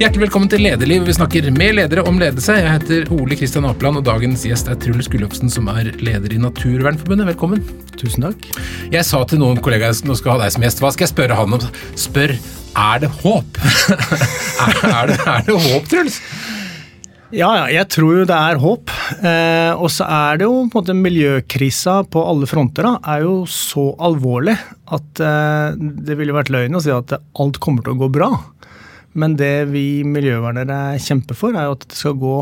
Hjertelig velkommen til Lederliv. Vi snakker med ledere om ledelse. Jeg heter Ole Kristian Apeland, og dagens gjest er Truls Gullofsen, som er leder i Naturvernforbundet. Velkommen. Tusen takk. Jeg sa til noen kollegaer nå skal ha deg som gjest, hva skal jeg spørre han om? Spør er det håp? er, er, det, er det håp, Truls? Ja, ja, jeg tror jo det er håp. Eh, og så er det jo på en måte miljøkrisa på alle fronter da, er jo så alvorlig at eh, det ville vært løgn å si at alt kommer til å gå bra. Men det vi miljøvernere kjemper for, er jo at det skal gå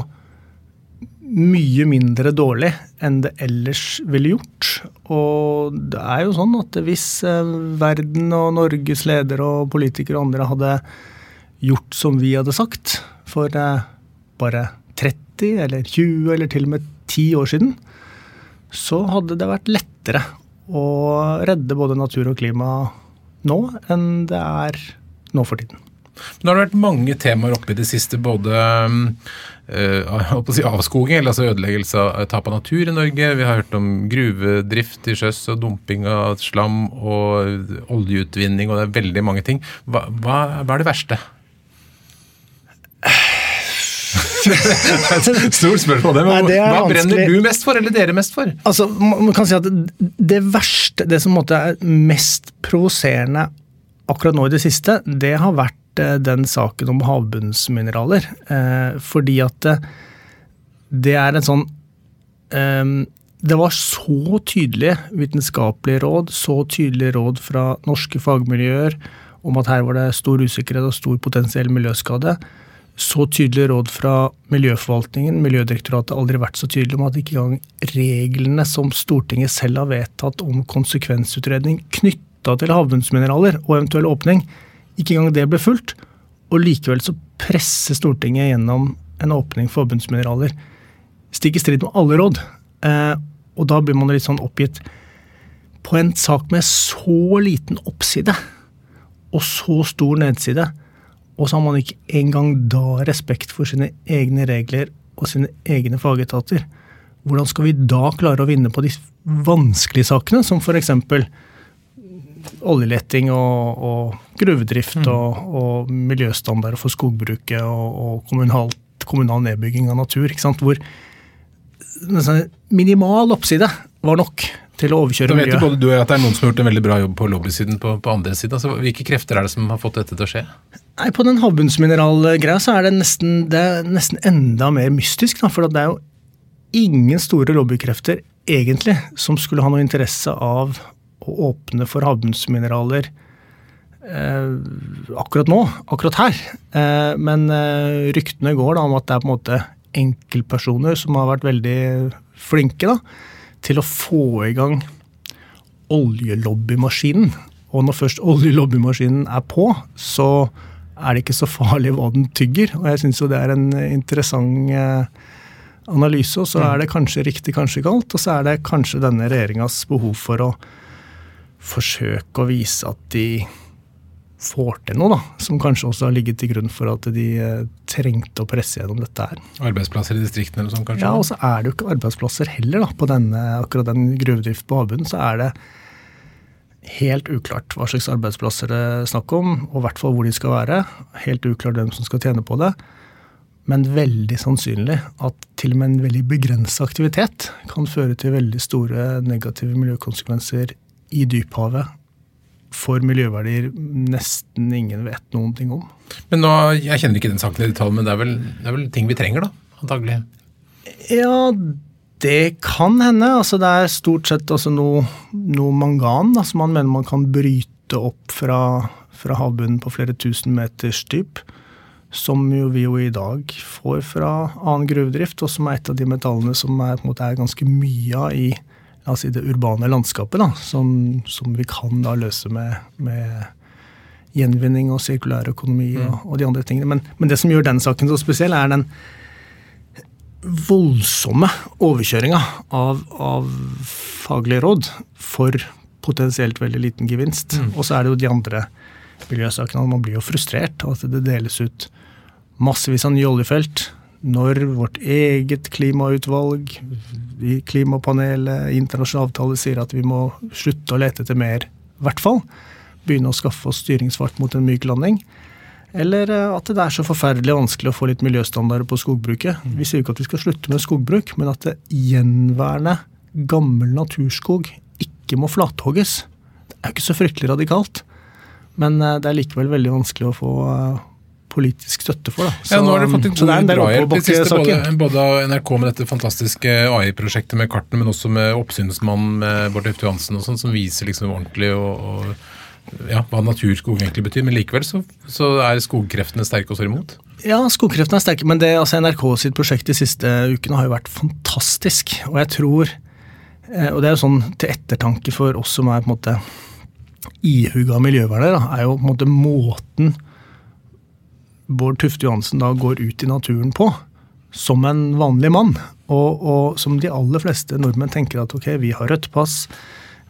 mye mindre dårlig enn det ellers ville gjort. Og det er jo sånn at hvis eh, verden og Norges ledere og politikere og andre hadde gjort som vi hadde sagt for eh, bare 30 eller 20 eller til og med 10 år siden, så hadde det vært lettere å redde både natur og klima nå enn det er nå for tiden. Nå har det vært mange temaer oppe i det siste, både uh, si avskoging, eller altså ødeleggelse av tap av natur i Norge. Vi har hørt om gruvedrift til sjøs og dumping av slam og oljeutvinning, og det er veldig mange ting. Hva, hva, hva er det verste? Stort spørsmål. Det, men, Nei, det hva brenner du mest for, eller dere mest for? Altså, man kan si at Det verste, det som måtte er mest provoserende akkurat nå i det siste, det har vært Eh, den saken om havbunnsmineraler. Eh, fordi at det, det er en sånn ehm, Det var så tydelige vitenskapelige råd, så tydelige råd fra norske fagmiljøer om at her var det stor usikkerhet og stor potensiell miljøskade. Så tydelige råd fra miljøforvaltningen. Miljødirektoratet aldri vært så tydelig om at ikke engang reglene som Stortinget selv har vedtatt om konsekvensutredning knytta til havbunnsmineraler og eventuell åpning, ikke engang det ble fulgt. Og likevel så presser Stortinget gjennom en åpning for forbundsmineraler. Stikk i strid med alle råd. Eh, og da blir man litt sånn oppgitt. På en sak med så liten oppside og så stor nedside, og så har man ikke engang da respekt for sine egne regler og sine egne fagetater. Hvordan skal vi da klare å vinne på de vanskelige sakene, som f.eks oljeleting og, og gruvedrift mm. og, og, miljøstandarder for skogbruket og, og kommunal, kommunal, nedbygging av natur. Hvor sånn minimal oppside var nok til å overkjøre miljøet. vet både du og jeg at det er noen som har gjort en veldig bra jobb på lobbysiden på, på andre sida. Altså, hvilke krefter er det som har fått dette til å skje? Nei, På den havbunnsmineralgreia så er det nesten, det er nesten enda mer mystisk. Da, for det er jo ingen store lobbykrefter egentlig som skulle ha noe interesse av å åpne for havbunnsmineraler eh, akkurat nå, akkurat her. Eh, men eh, ryktene går da om at det er på en måte enkeltpersoner som har vært veldig flinke da, til å få i gang oljelobbymaskinen. Og når først oljelobbymaskinen er på, så er det ikke så farlig hva den tygger. Og jeg syns jo det er en interessant eh, analyse. Og så er det kanskje riktig, kanskje galt. Og så er det kanskje denne regjeringas behov for å forsøke å vise at de får til noe, da. Som kanskje også har ligget til grunn for at de eh, trengte å presse gjennom dette her. Arbeidsplasser i distriktene eller sånn, kanskje? Ja, og så er det jo ikke arbeidsplasser heller, da. På denne, akkurat den gruvedrift på havbunnen så er det helt uklart hva slags arbeidsplasser det er snakk om, og i hvert fall hvor de skal være. Helt uklart hvem som skal tjene på det. Men veldig sannsynlig at til og med en veldig begrensa aktivitet kan føre til veldig store negative miljøkonsekvenser i dyphavet for miljøverdier nesten ingen vet noen ting om. Men nå, Jeg kjenner ikke den saken i detalj, men det er, vel, det er vel ting vi trenger, da? Antagelig? Ja, det kan hende. Altså, det er stort sett altså, noe, noe, mangan da, som man mener man kan bryte opp fra, fra havbunnen på flere tusen meters dyp. Som jo vi jo i dag får fra annen gruvedrift, og som er et av de metallene som er, er ganske mye av i altså det urbane landskapet, da, som, som, vi kan da løse med, med gjenvinning og sirkulær økonomi og, mm. og de andre tingene. Men, men, det som gjør den saken så spesiell, er den voldsomme overkjøringa av, av faglige råd for potensielt veldig liten gevinst. Mm. Og så er det jo de andre miljøsakene. Man blir jo frustrert av at det deles ut massevis av nye oljefelt når vårt eget klimautvalg, klimapanelet, internasjonale avtaler sier at vi må slutte å lete etter mer, i hvert fall begynne å skaffe oss styringsfart mot en myk landing. Eller eh, at det er så forferdelig vanskelig å få litt miljøstandarder på skogbruket. Vi sier ikke at vi skal slutte med skogbruk, men at det gjenværende gammel naturskog ikke må flathogges. Det er jo ikke så fryktelig radikalt, men eh, det er likevel veldig vanskelig å få eh, politisk støtte for. Da. Så, ja, nå har dere fått en god drahjelp i siste, både, både NRK med dette fantastiske AI-prosjektet med kartene, men også med oppsynsmannen med Bård Eftu Johansen og sånn, som viser liksom ordentlig og, og ja, hva naturskog egentlig betyr. Men likevel så, så er skogkreftene sterke og står imot. Ja, skogkreftene er sterke, men det, altså NRK sitt prosjekt de siste ukene har jo vært fantastisk. Og jeg tror, eh, og det er jo sånn til ettertanke for oss som er på en måte ihuga miljøvernere, er jo på en måte måten Bård Tufte Johansen da går ut i naturen på, som en vanlig mann. Og, og som de aller fleste nordmenn tenker at ok, vi har rødt pass,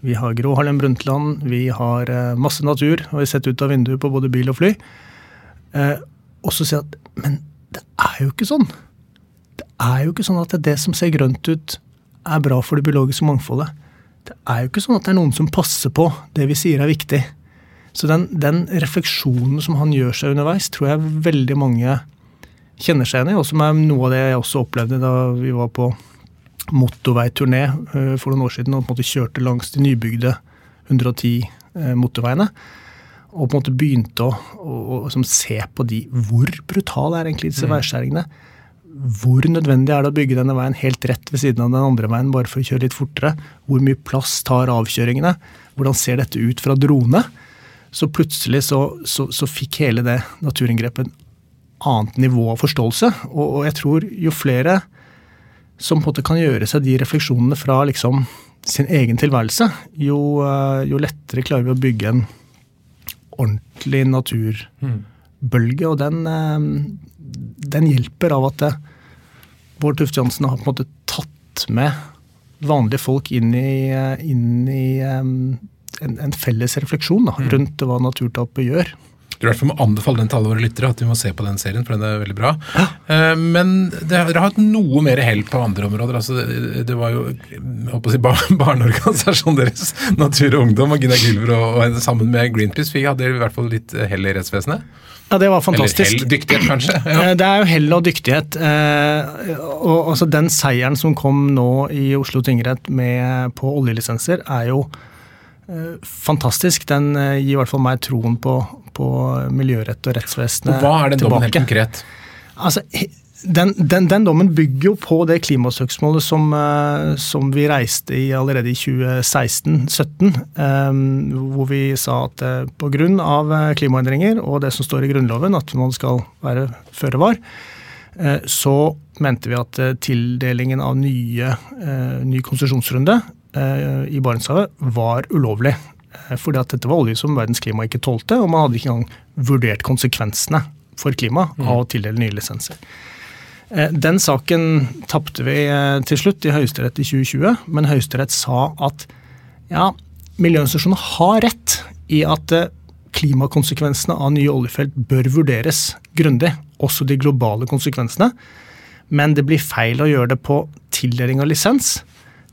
vi har Gro Harlem Brundtland, vi har eh, masse natur, og vi sett ut av vinduet på både bil og fly. Eh, og så sier jeg at men det er jo ikke sånn. Det er jo ikke sånn at det, det som ser grønt ut, er bra for det biologiske mangfoldet. Det er jo ikke sånn at det er noen som passer på det vi sier er viktig. Så den, den refleksjonen som han gjør seg underveis, tror jeg veldig mange kjenner seg igjen i, og som er noe av det jeg også opplevde da vi var på motorveiturné eh, for noen år siden og på en måte kjørte langs de nybygde 110 eh, motorveiene. Og på en måte begynte å, å, å liksom se på de Hvor brutale er egentlig disse veiskjæringene? Hvor nødvendig er det å bygge denne veien helt rett ved siden av den andre veien bare for å kjøre litt fortere? Hvor mye plass tar avkjøringene? Hvordan ser dette ut fra drone? Så plutselig så, så, så fikk hele det naturinngrepet annet nivå av forståelse. Og, og jeg tror jo flere som på en måte kan gjøre seg de refleksjonene fra liksom sin egen tilværelse, jo, eh, jo lettere klarer vi å bygge en ordentlig naturbølge. Og den, eh, den hjelper av at det, Bård Tufte Johansen har på en måte tatt med vanlige folk inn i, eh, inn i eh, en, en felles refleksjon da, rundt hva naturtapet gjør. Du i hvert fall må anbefale den til alle våre lyttere, at vi må se på den serien, for den er veldig bra. Ja. Men dere har hatt noe mer hell på andre områder. altså Det, var jo jeg håper å si, bar, barneorganisasjonen deres, Natur og Ungdom og Gina Gylver og, og sammen med Greenpeace. Vi hadde i hvert fall litt hell i rettsvesenet. Ja, det var Eller fantastisk. hell, dyktighet, kanskje. Ja. Eh, Det er jo hell og dyktighet. eh, Og altså den seieren som kom nå i Oslo tingrett med, på oljelisenser, er jo eh, fantastisk. Den eh, gir i hvert fall meg troen på, på miljørett og rettsvesenet Og hva er den dommen helt konkret? Altså, den, den, den dommen bygger jo på det klimasøksmålet som, eh, som vi reiste i allerede i 2016-2017, hvor vi sa at eh, pga. klimaendringer og det som står i Grunnloven, at man skal være føre var, eh, så mente vi at eh, tildelingen av nye, eh, ny konsesjonsrunde eh, i Barentshavet var ulovlig. Eh, Fordi at dette var olje som verdens klima ikke tålte, og man hadde ikke engang vurdert konsekvensene for klima av å tildele nye lisenser. Eh, Den saken tapte vi eh, til slutt i Høyesterett i 2020, men Høyesterett sa at ja, miljøorganisasjonene har rett i at eh, klimakonsekvensene av nye oljefelt bør vurderes grundig, også de globale konsekvensene. Men det blir feil å gjøre det på tildeling av lisens.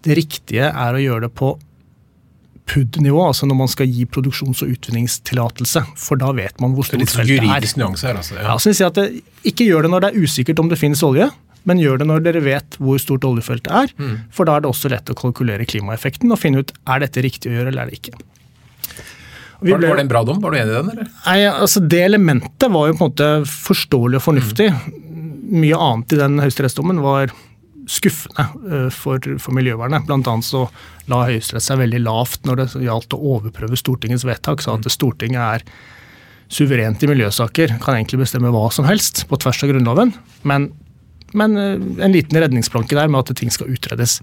Det riktige er å gjøre det på PUD-nivå, altså når man skal gi produksjons- og utvinningstillatelse. For da vet man hvor Det er stort litt feltet er. juridisk nyanse her, altså. Ja, Ja. så jeg at det, Ikke gjør det når det er usikkert om det finnes olje, men gjør det når dere vet hvor stort oljefeltet er. Mm. For da er det også lett å kalkulere klimaeffekten og finne ut er dette riktig å gjøre eller er det ikke. Ble- var det en bra dom? Var du enig i den, eller? Nei, altså Det elementet var jo på en måte forståelig og fornuftig. Mye annet i den høyesterettsdommen var skuffende eh, for, for miljøvernet. Blant annet så la Høyesterett seg veldig lavt når det gjaldt å overprøve Stortingets vedtak. Sa at Stortinget er suverent i miljøsaker, kan egentlig bestemme hva som helst på tvers av Grunnloven. Men, men eh, en liten redningsplanke der med at ting skal utredes.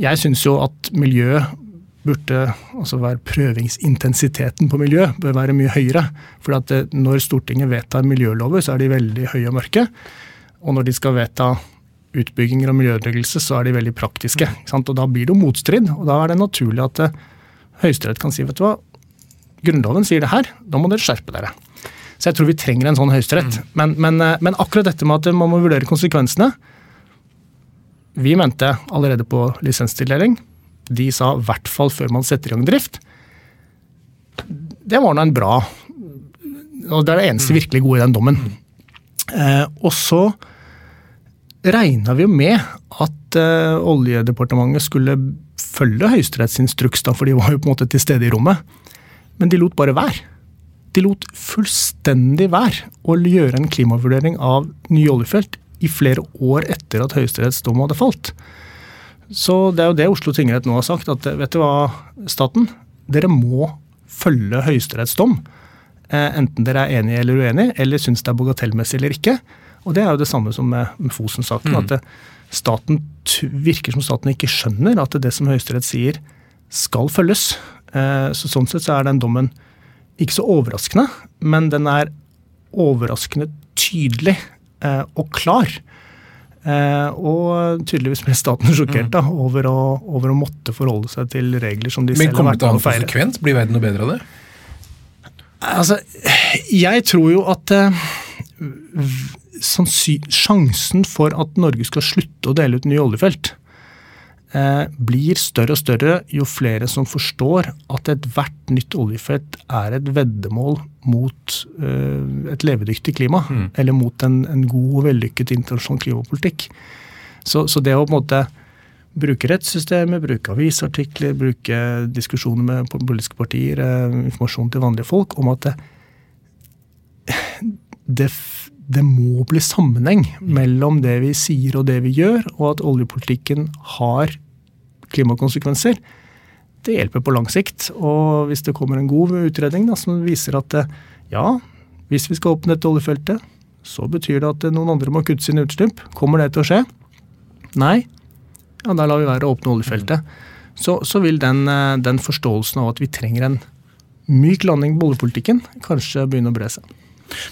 Jeg syns jo at miljø burde altså være prøvingsintensiteten på miljø bør være mye høyere. For at når Stortinget vedtar miljølover, så er de veldig høye og mørke. Og når de skal vedta utbygginger og miljøødeleggelse, så er de veldig praktiske. Og da blir det jo motstrid, og da er det naturlig at eh, Høyesterett kan si vet du hva, Grunnloven sier det her, da må dere skjerpe dere. Så jeg tror vi trenger en sånn høyesterett. Men, men, eh, men akkurat dette med at man må vurdere konsekvensene Vi mente allerede på lisenstildeling. De sa i hvert fall før man setter i gang drift. Det var nå en bra og Det er det eneste virkelig gode i den dommen. Eh, og så regna vi jo med at uh, Oljedepartementet skulle følge Høyesterettsinstruks, for de var jo på en måte til stede i rommet. Men de lot bare være. De lot fullstendig være å gjøre en klimavurdering av nye oljefelt i flere år etter at Høyesteretts dom hadde falt. Så det er jo det Oslo tingrett nå har sagt, at vet du hva, staten? Dere må følge Høyesteretts dom. Eh, enten dere er enige eller uenige, eller syns det er bagatellmessig eller ikke. Og det er jo det samme som med, med Fosen-saken. Mm. at staten virker som staten ikke skjønner at det som Høyesterett sier, skal følges. Eh, så Sånn sett så er den dommen ikke så overraskende, men den er overraskende tydelig eh, og klar. Eh, og tydeligvis ble staten sjokkert da, over å, over å, måtte forholde seg til regler som de men selv har vært med å feire. Men kommer det an på Blir verden noe bedre av det? Altså, jeg tror jo at sjansen for at Norge skal slutte å dele ut nye oljefelt, eh, blir større og større jo flere som forstår at ethvert nytt oljefelt er et veddemål mot eh, et levedyktig klima. Mm. Eller mot en, en, god og vellykket internasjonal klimapolitikk. Så, så, det å på en måte bruke rettssystemet, bruke avisartikler, bruke diskusjoner med politiske partier, eh, informasjon til vanlige folk om at det, det det må bli sammenheng mellom det vi sier og det vi gjør, og at oljepolitikken har klimakonsekvenser. Det hjelper på lang sikt. Og hvis det kommer en god utredning da, som viser at ja, hvis vi skal åpne dette oljefeltet, så betyr det at noen andre må kutte sine utslipp. Kommer det til å skje? Nei. Ja, da lar vi være å åpne oljefeltet. Så, så vil den, den forståelsen av at vi trenger en myk landing på oljepolitikken, kanskje begynne å bre seg.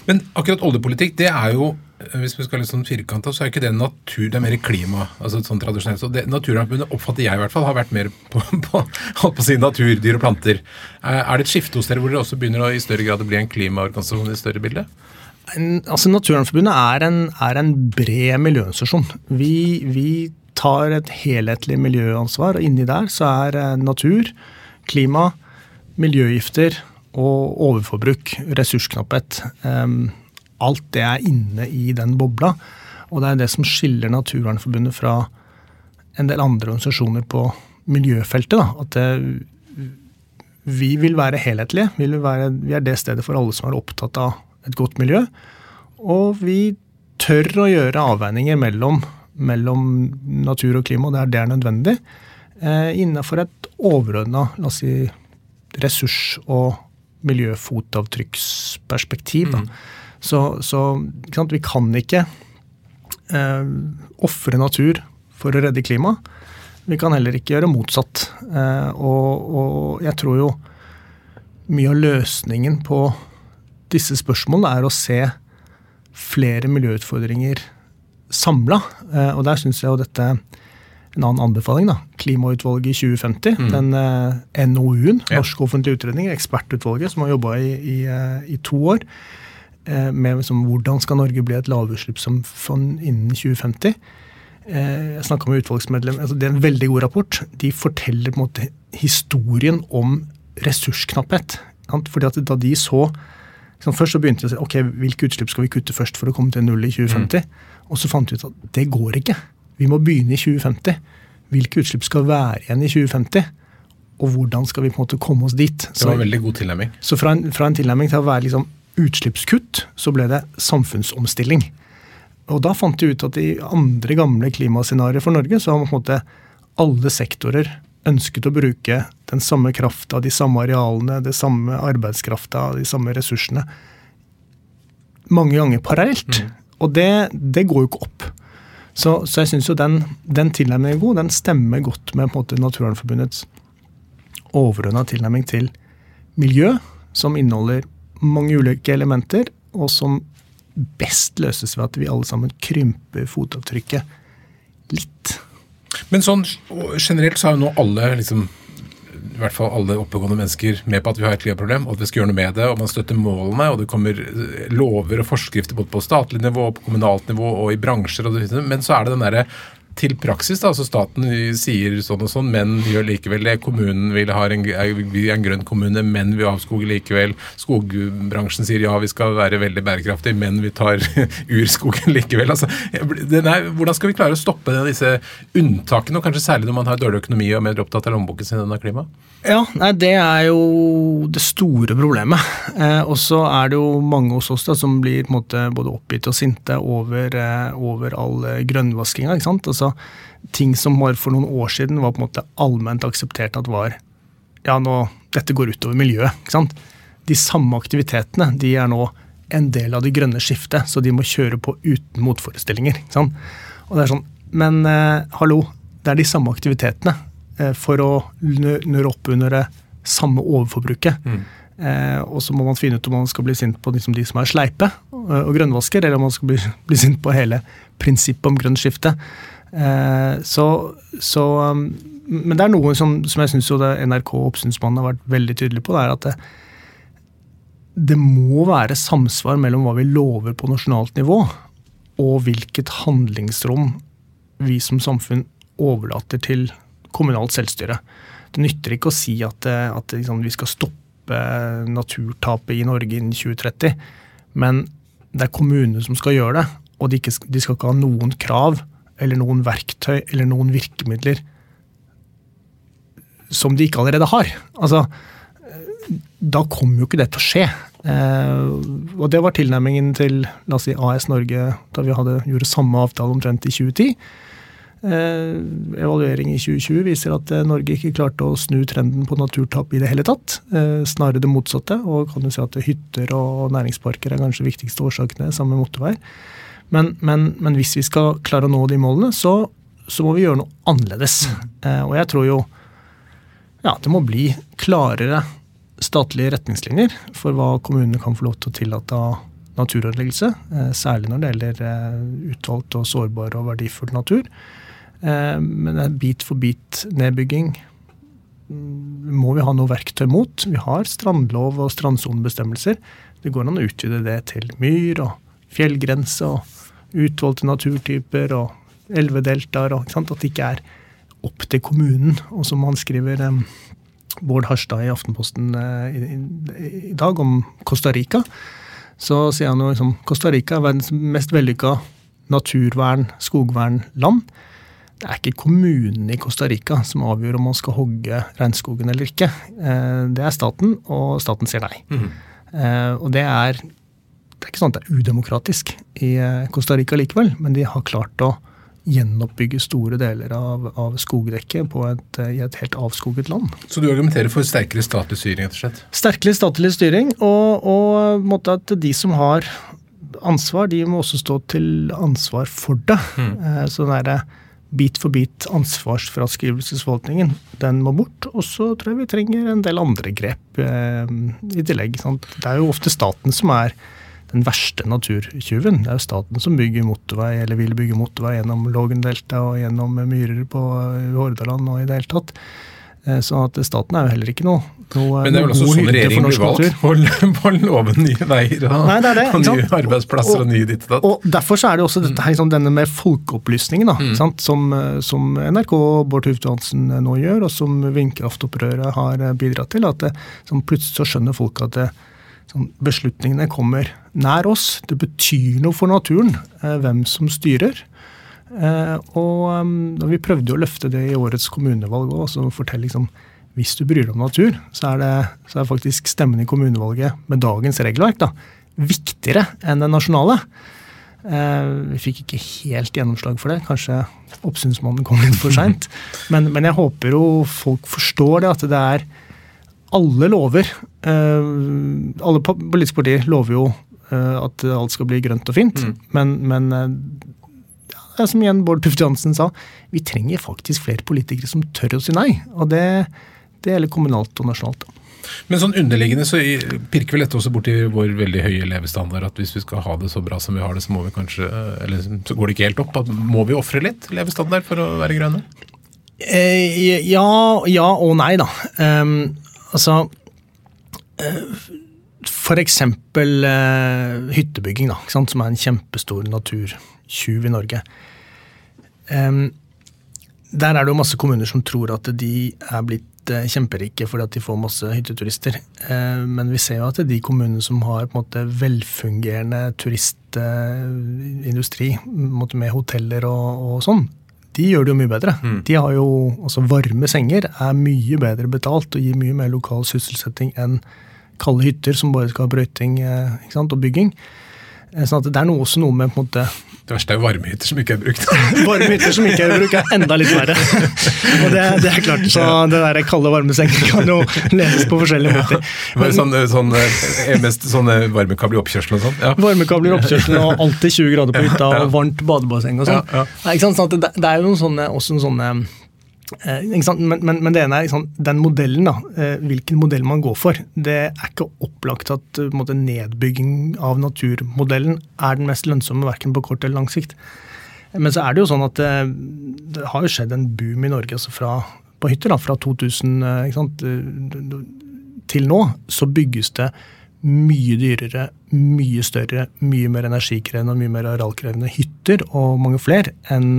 Men akkurat oljepolitikk, det er jo hvis vi skal litt sånn firkanta, så er ikke det natur, det er mer klima. altså sånn tradisjonelt. Så det, Naturvernforbundet oppfatter jeg i hvert fall har vært mer på, på, på, på si natur, dyr og planter. Er det et skifte hos dere hvor dere også begynner å i større grad å bli en klimaorganisasjon i større bilde? Altså Naturvernforbundet er en, er en bred miljøorganisasjon. Vi, vi, tar et helhetlig miljøansvar, og inni der så er eh, natur, klima, miljøgifter og overforbruk, ressursknapphet. Alt det er inne i den bobla. Og det er det som skiller Naturvernforbundet fra en del andre organisasjoner på miljøfeltet. Da. At det, vi vil være helhetlige. Vi, vil være, vi er det stedet for alle som er opptatt av et godt miljø. Og vi tør å gjøre avveininger mellom, mellom natur og klima der det er nødvendig, eh, innenfor et overordna si, ressurs- og miljøfotavtrykksperspektiv. Mm. Så, så vi kan ikke eh, ofre natur for å redde klimaet. Vi kan heller ikke gjøre motsatt. Eh, og, og, jeg tror jo mye av løsningen på disse spørsmålene er å se flere miljøutfordringer samla. Eh, og der syns jeg jo dette en annen anbefaling. da, Klimautvalget i 2050. Mm. Den eh, NOU-en, ja. Offentlig utredning, ekspertutvalget som har jobba i, i, eh, i, to år eh, med liksom, hvordan skal Norge bli et lavutslippssamfunn innen 2050. Eh, jeg snakka med utvalgsmedlem, altså Det er en veldig god rapport. De forteller på en måte historien om ressursknapphet. Fordi at da de så liksom, Først så begynte de å si ok, hvilke utslipp skal vi kutte først for å komme til null i 2050. Mm. Og så fant de ut at det går ikke. Vi må begynne i 2050. Hvilke utslipp skal være igjen i 2050? Og hvordan skal vi på en måte komme oss dit? Så, det var en veldig god tilnærming. Så fra en, fra en tilnærming til å være liksom utslippskutt, så ble det samfunnsomstilling. Og da fant de ut at i andre gamle klimascenarioer for Norge, så har man på en måte alle sektorer ønsket å bruke den samme krafta, de samme arealene, det samme arbeidskrafta, de samme ressursene mange ganger parallelt. Mm. Og det, det, går jo ikke opp. Så, så jeg syns jo den, den tilnærmingen er god. Den stemmer godt med på en måte Naturvernforbundets overordna tilnærming til miljø, som inneholder mange ulike elementer, og som best løses ved at vi alle sammen krymper fotavtrykket litt. Men sånn generelt så har jo nå alle liksom i hvert fall alle oppegående mennesker med på at vi har et klimaproblem, og at vi skal gjøre noe med det. og Man støtter målene, og det kommer eh, lover og forskrifter både på statlig nivå, på kommunalt nivå og i bransjer. Og det, men så er det den derre til praksis. da, altså Staten sier sånn og sånn, men gjør likevel det. Kommunen vil ha en, en grønn kommune, men vi avskoger likevel. Skogbransjen sier ja, vi skal være veldig bærekraftige, men vi tar urskogen likevel. altså, er, Hvordan skal vi klare å stoppe disse unntakene, og kanskje særlig når man har dårlig økonomi og er mer opptatt av lommeboken sin enn av klima? Ja, nei, Det er jo det store problemet. Eh, og så er det jo mange hos oss da, som blir måte, både oppgitt og sinte over, eh, over all eh, grønnvaskinga. ikke sant? Altså, ting som var for noen år siden var på en måte allment akseptert at var ja, nå, dette går utover miljøet. ikke sant? De samme aktivitetene de er nå en del av det grønne skiftet, så de må kjøre på uten motforestillinger. ikke sant? Og det er sånn, Men eh, hallo, det er de samme aktivitetene for å nøre opp under det samme overforbruket. Mm. Eh, og så må man finne ut om man skal bli sint på liksom de som er sleipe eh, og grønnvasker, eller om man skal bli, bli sint på hele prinsippet om grønt skifte. Eh, så, så um, Men det er noe som, som jeg syns NRK og Oppsynsmannen har vært veldig tydelig på. det er at det, det må være samsvar mellom hva vi lover på nasjonalt nivå, og hvilket handlingsrom vi som samfunn overlater til kommunalt selvstyre. Det nytter ikke å si at, at liksom, vi skal stoppe naturtapet i Norge innen 2030. Men det er kommunene som skal gjøre det, og de, ikke, de skal ikke ha noen krav eller noen verktøy eller noen virkemidler som de ikke allerede har. Altså, da kommer jo ikke det til å skje. Eh, og det var tilnærmingen til la oss si, AS Norge da vi hadde, gjorde samme avtale omtrent i 2010. Eh, evaluering i 2020 viser at eh, Norge ikke klarte å snu trenden på naturtap i det hele tatt. Eh, snarere det motsatte. Og kan du si at hytter og næringsparker er kanskje viktigste årsakene sammen med motorveier. Men, men, men, hvis vi skal klare å nå de målene, så, så må vi gjøre noe annerledes. Mm. og jeg tror jo ja, det må bli klarere statlige retningslinjer for hva kommunene kan få lov til å tillate av naturødeleggelse. særlig når det gjelder utvalgt og sårbar og verdifull natur. Eh, men det er bit for bit nedbygging mm, må vi ha noe verktøy mot. Vi har strandlov og strandsonebestemmelser. Det går an å utvide det til myr og fjellgrense og utvalgte naturtyper og elvedeltaer. At det ikke er opp til kommunen. Og som han skriver, eh, Bård Harstad i Aftenposten eh, i, i, i, dag om Costa Rica, så sier han jo liksom Costa Rica er verdens mest vellykka naturvern, skogvernland. Det er ikke kommunen i Costa Rica som avgjør om man skal hogge regnskogen eller ikke. Eh, det er staten, og staten sier nei. Mm. Og det er, det er ikke sånn at det er udemokratisk i eh, Costa Rica likevel, men de har klart å gjenoppbygge store deler av, av skogdekket et, i et helt avskoget land. Så du argumenterer for sterkere statlig styring, rett og slett? Sterkere statlig styring, og, og at de som har ansvar, de må også stå til ansvar for det. Mm. Så det er bit for bit ansvarsfraskrivelsesforvaltningen, den må bort. Og så tror jeg vi trenger en del andre grep eh, i tillegg. Sant? Det er jo ofte staten som er den verste naturtyven. Det er jo staten som bygger motorvei, eller vil bygge motorvei gjennom Lågendelta og gjennom myrer på Hordaland og i det hele tatt. Eh, så at staten er jo heller ikke noe, noe Men det er vel også sånn regjeringen blir valgt, på, å love nye veier og, Nei, det det, og nye arbeidsplasser og, og nye ditt og datt. Og Derfor så er det også dette, liksom, denne med folkeopplysningen, da, mm. som, som, NRK Bård Tufte Hansen nå gjør, og som vindkraftopprøret har bidratt til. at det, Plutselig så skjønner folk at det, sånn, beslutningene kommer nær oss. Det betyr noe for naturen eh, hvem som styrer. Eh, og um, vi prøvde å løfte det i årets kommunevalg òg. Altså fortelle liksom, hvis du bryr deg om natur, så er, det, så er faktisk stemmen i kommunevalget med dagens regelverk da, viktigere enn det nasjonale. Eh, vi fikk ikke helt gjennomslag for det. Kanskje oppsynsmannen kom litt for seint. Men, men, jeg håper jo folk forstår det, at det er alle lover eh, Alle politiske partier lover jo at alt skal bli grønt og fint, mm. men, men det er som igjen Bård Tufte Johansen sa, vi trenger faktisk flere politikere som tør å si nei. Og det, det gjelder kommunalt og nasjonalt. Men sånn underliggende så pirker vel dette også borti vår veldig høye levestandard. At hvis vi skal ha det så bra som vi har det, så må vi kanskje Eller så går det ikke helt opp. Må vi ofre litt levestandard for å være grønne? Eh, ja, ja, og nei, da. Um, altså uh, For eksempel uh, hyttebygging, da, som er en kjempestor naturtjuv i Norge. Der er det jo masse kommuner som tror at de er blitt eh, kjemperike fordi at de får masse hytteturister. Eh, men vi ser jo at de kommunene som har på en måte velfungerende turistindustri med hoteller og, og sånn, de gjør det jo mye bedre. Mm. De har jo, altså Varme senger er mye bedre betalt og gir mye mer lokal sysselsetting enn kalde hytter som bare skal ha brøyting og bygging. Sånn at det er noe, også noe med på en måte det verste er jo varmehytter som ikke er brukt. varmehytter som ikke er brukt er enda litt verre. Og det, det, er klart, så det der kalde varmesengen kan jo leses på forskjellige måter. Men, sånn, sånn, eh, mest sånne varmekabler i oppkjørselen og sånn? Ja. Varmekabler i oppkjørselen og alltid 20 grader på hytta og varmt badebasseng og sånn. Ja, ja. Sånn det, er jo sånne, også noen sånne Eh, men, men, men, det ene er den modellen, da, eh, hvilken modell man går for. Det er ikke opplagt at eh, måte, nedbygging av naturmodellen er den mest lønnsomme, verken på kort eller lang sikt. Men så er det jo sånn at det, det har jo skjedd en boom i Norge altså fra, på hytter. Da, fra 2000 sant, til nå så bygges det mye dyrere, mye større, mye mer energikrevende og mye mer arealkrevende hytter, og mange flere, enn,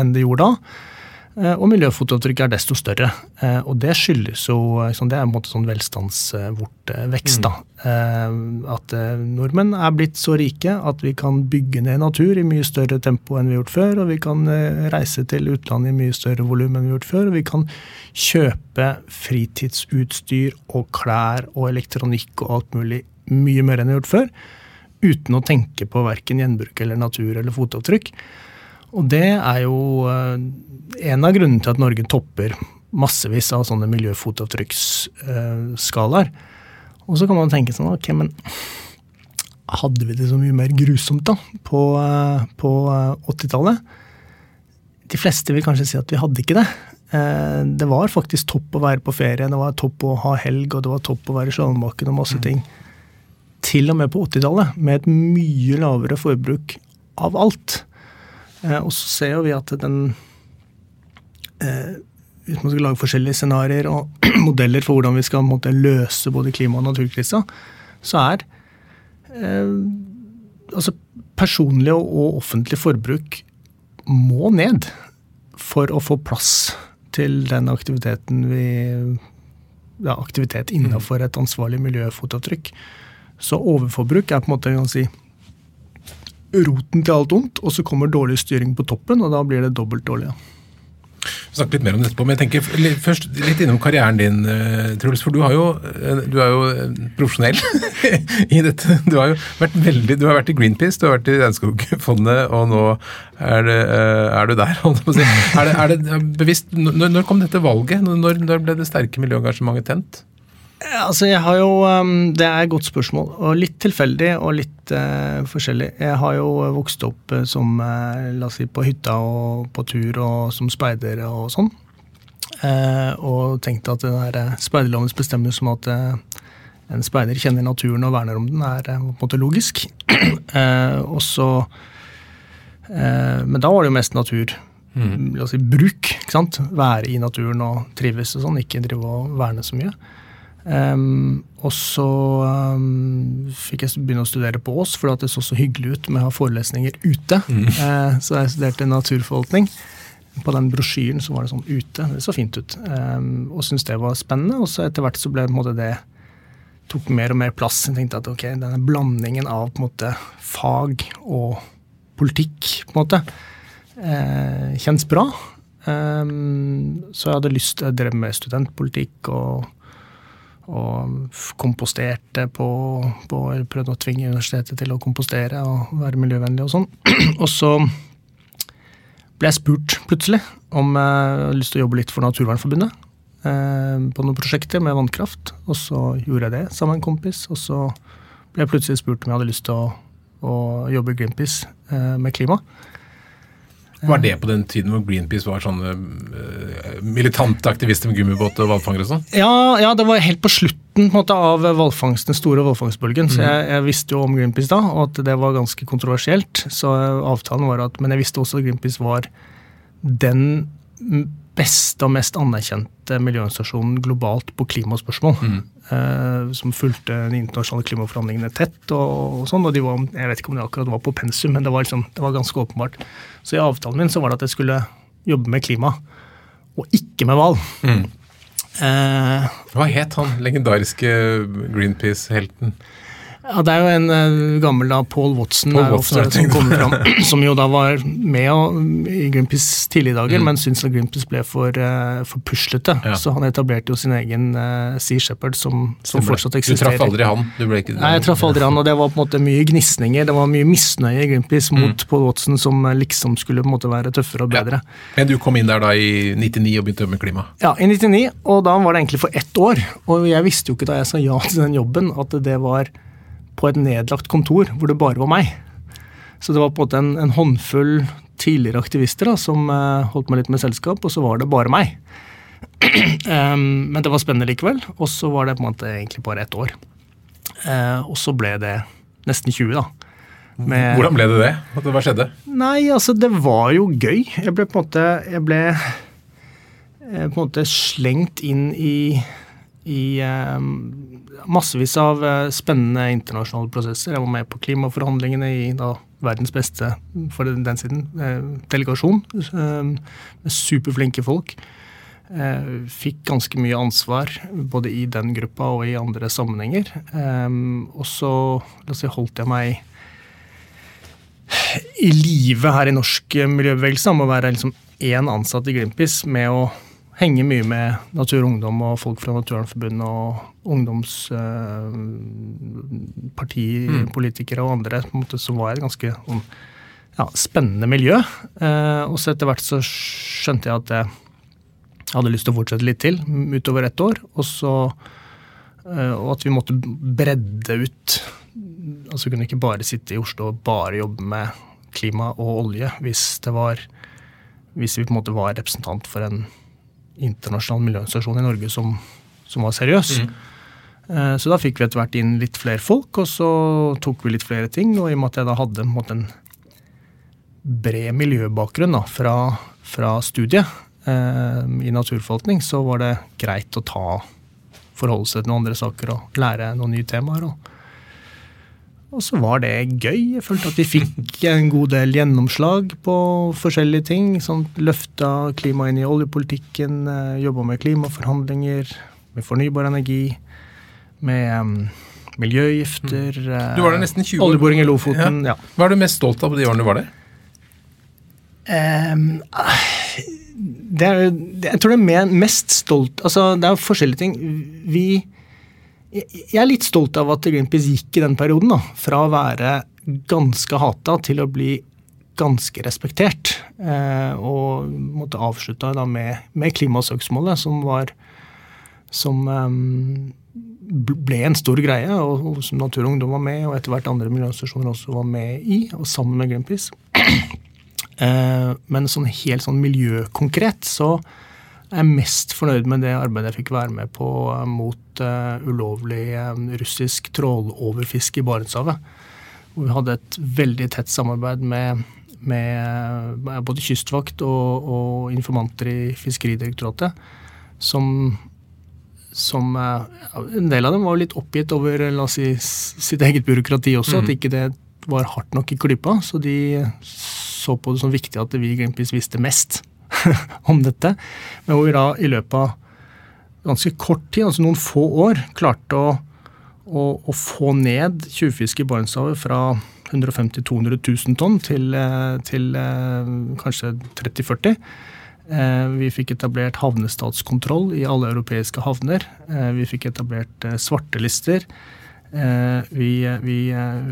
enn det gjorde da. Eh, og miljøfotavtrykket er desto større. Eh, og det skyldes jo liksom, Det er en måte sånn velstandsvortvekst. da. Mm. At nordmenn er blitt så rike at vi kan bygge ned natur i mye større tempo enn vi har gjort før. Og vi kan reise til utlandet i mye større volum enn vi har gjort før. Og vi kan kjøpe fritidsutstyr og klær og elektronikk og alt mulig mye mer enn vi har gjort før. Uten å tenke på verken gjenbruk eller natur eller fotavtrykk. Og det er jo en av grunnene til at Norge topper massevis av sånne miljøfotavtrykksskalaer. Og så kan man tenke sånn, ok, men hadde vi det så mye mer grusomt da, på, på 80-tallet? De fleste vil kanskje si at vi hadde ikke det. Eh, det var faktisk topp å være på ferie, det var topp å ha helg, og det var topp å være i Slalåmbakken og masse mm. ting. Til og med på 80-tallet, med et mye lavere forbruk av alt. Eh, og så ser vi at den eh, hvis man skal lage forskjellige scenarioer og modeller for hvordan vi skal måte, løse både klima- og naturkrisa, så er eh, altså personlig og offentlig forbruk må ned for å få plass til den aktiviteten vi ja, aktivitet innenfor et ansvarlig miljøfotavtrykk. Så overforbruk er på en måte kan si, roten til alt ondt, og så kommer dårlig styring på toppen, og da blir det dobbelt dårlig. Vi snakke litt mer om det etterpå, men jeg tenker først litt innom karrieren din, eh, Truls. For du, jo, eh, du er jo eh, profesjonell i dette. Du har jo vært veldig, du har vært i Greenpeace, du har vært i Regnskogfondet, og nå er, det, er, du der. Er det, er det bevisst, når, når, kom dette valget? Når, når ble det sterke miljøengasjementet tent? Altså, jeg har jo um, Det er et godt spørsmål, og litt tilfeldig og litt uh, forskjellig. Jeg har jo vokst opp uh, som uh, la oss si, på hytta og på tur og som speider og sånn. Uh, og tenkte at den der speiderlovens bestemmelse om at en speider kjenner naturen og verner om den, er på en måte logisk. og så Men da var det jo mest natur. Mm. La oss si bruk. ikke sant? Være i naturen og trives og sånn, ikke drive og verne så mye. Um, og så um, fikk jeg begynne å studere på Ås, for det så så hyggelig ut med å ha forelesninger ute. Mm. Uh, så jeg studerte naturforvaltning. På den brosjyren så var det sånn ute. Det så fint ut. Um, og syntes det var spennende. Og så etter hvert så ble måte, det tok mer og mer plass. Jeg tenkte at ok, denne blandingen av på en måte, fag og politikk på en måte, uh, kjennes bra. så jeg hadde lyst til å drive med studentpolitikk og og komposterte på, på prøvde å tvinge universitetet til å kompostere og være miljøvennlig og sånn. Og så ble jeg spurt plutselig om jeg hadde lyst til å jobbe litt for Naturvernforbundet. Eh, på noen prosjekter med vannkraft. Og så gjorde jeg det sammen med en kompis. Og så ble jeg plutselig spurt om jeg hadde lyst til å, å jobbe i Greenpeace eh, med klima. Var det på den tiden hvor Greenpeace var sånne uh, militante aktivister med gummibåt og hvalfangere og sånn? Ja, ja, det var helt på slutten på måte, av valfangsten, den store hvalfangstbølgen. Mm. Så jeg, jeg, visste jo om Greenpeace da, og at det var ganske kontroversielt. Så avtalen var at, Men jeg visste også at Greenpeace var den beste og mest anerkjente miljøorganisasjonen globalt på klimaspørsmål. Mm. Uh, som fulgte de internasjonale klimaforhandlingene tett. og, og sånn, og de var, Jeg vet ikke om det akkurat var på pensum, men det var, liksom, det var ganske åpenbart. Så i avtalen min så var det at jeg skulle jobbe med klima. og ikke med hval. Mm. Uh, Hva het han legendariske Greenpeace-helten? Ja, Det er jo en uh, gammel da, Paul Watson, Paul Watson, ofte, som kommer fram, som jo da var med og, i Greenpeace tidlige dager, Mm. men syntes at Greenpeace ble for, uh, for puslete. Ja. Så han etablerte jo sin egen uh, Sea Shepherd, som, som fortsatt Du traff aldri han? Ikke Nei, jeg traff aldri han, og det var på en måte mye gnisninger. Det var mye misnøye i Greenpeace Mm. mot Paul Watson, som liksom skulle på en måte være tøffere og bedre. Men du kom inn der da i 99 og begynte å med klima? Ja, i 99, og da var det egentlig for ett år. Og jeg visste jo ikke da jeg sa ja til den jobben, at det var på et nedlagt kontor hvor det bare var meg. Så det var på en måte en, en håndfull tidligere aktivister da, som uh, holdt meg litt med selskap, og så var det bare meg. Um, men det var spennende likevel, og så var det på en måte egentlig bare ett år. Uh, og så ble det nesten 20, da. Med- Hvordan ble det det? Hva skjedde? Nei, altså det var jo gøy. Jeg ble på en måte Jeg ble eh, på en måte slengt inn i, i eh, massevis av eh, spennende internasjonale prosesser. Jeg var med på klimaforhandlingene i da, verdens beste, for den, den siden, eh, delegasjon. eh, med superflinke folk. Fikk ganske mye ansvar både i den gruppa og i andre sammenhenger. Og så si, holdt jeg meg i live her i norsk miljøbevegelse om å være liksom ansatt i Greenpeace med å henge mye med Natur og Ungdom og folk fra Naturvernforbundet og ungdomspartipolitikere og andre. På en måte så var jeg et ganske sånn, ja, spennende miljø. Eh, og så etter hvert så skjønte jeg at jeg hadde lyst til å fortsette litt til utover ett år. Og, så, eh, og at vi måtte bredde ut Altså kunne ikke bare sitte i Oslo og bare jobbe med klima og olje hvis det var hvis vi på en måte var representant for en internasjonal miljøorganisasjon i Norge som, som var seriøs. Mm. Så da fikk vi etter hvert inn litt flere folk, og så tok vi litt flere ting. Og i og med at jeg da hadde en, måte, en bred miljøbakgrunn da, fra, fra studiet eh, i naturforvaltning, så var det greit å ta forholde seg til noen andre saker og lære noen nye temaer. Og, og så var det gøy. Jeg følte at vi fikk en god del gjennomslag på forskjellige ting. Sånn, Løfta klima inn i oljepolitikken, eh, jobba med klimaforhandlinger, med fornybar energi, med um, miljøgifter. eh, Du var der nesten 20 år. Oljeboring i Lofoten. ja. Hva er du mest stolt av på de årene du var der? Um, det er, jeg tror det er mest stolt Altså, det er forskjellige ting. Vi jeg er litt stolt av at Greenpeace gikk i den perioden. da, Fra å være ganske hata til å bli ganske respektert. Eh, og måtte avslutta da med, med klimasøksmålet, som var Som ehm, ble en stor greie, og som Natur og Ungdom var med, og etter hvert andre miljøorganisasjoner også var med i, og sammen med Greenpeace. Eh, Men sånn helt sånn miljøkonkret så er mest fornøyd med det arbeidet jeg fikk være med på eh, mot uh, ulovlig eh, russisk tråloverfiske i Barentshavet. Hvor vi hadde et veldig tett samarbeid med, med både kystvakt og, og informanter i Fiskeridirektoratet. Som, som uh, En del av dem var litt oppgitt over la oss si, sitt eget byråkrati også, at ikke det var hardt nok i klypa. Så de så på det som viktig at vi i Greenpeace visste mest om dette. Men hvor vi da i løpet av ganske kort tid, altså noen få år, klarte å, å, å få ned tjuvfiske i Barentshavet fra 150 000-200 000 tonn til, eh, til eh, kanskje 30-40. Eh, Vi fikk etablert havnestatskontroll i alle europeiske havner. Vi fikk etablert svartelister. Eh, Vi, vi eh,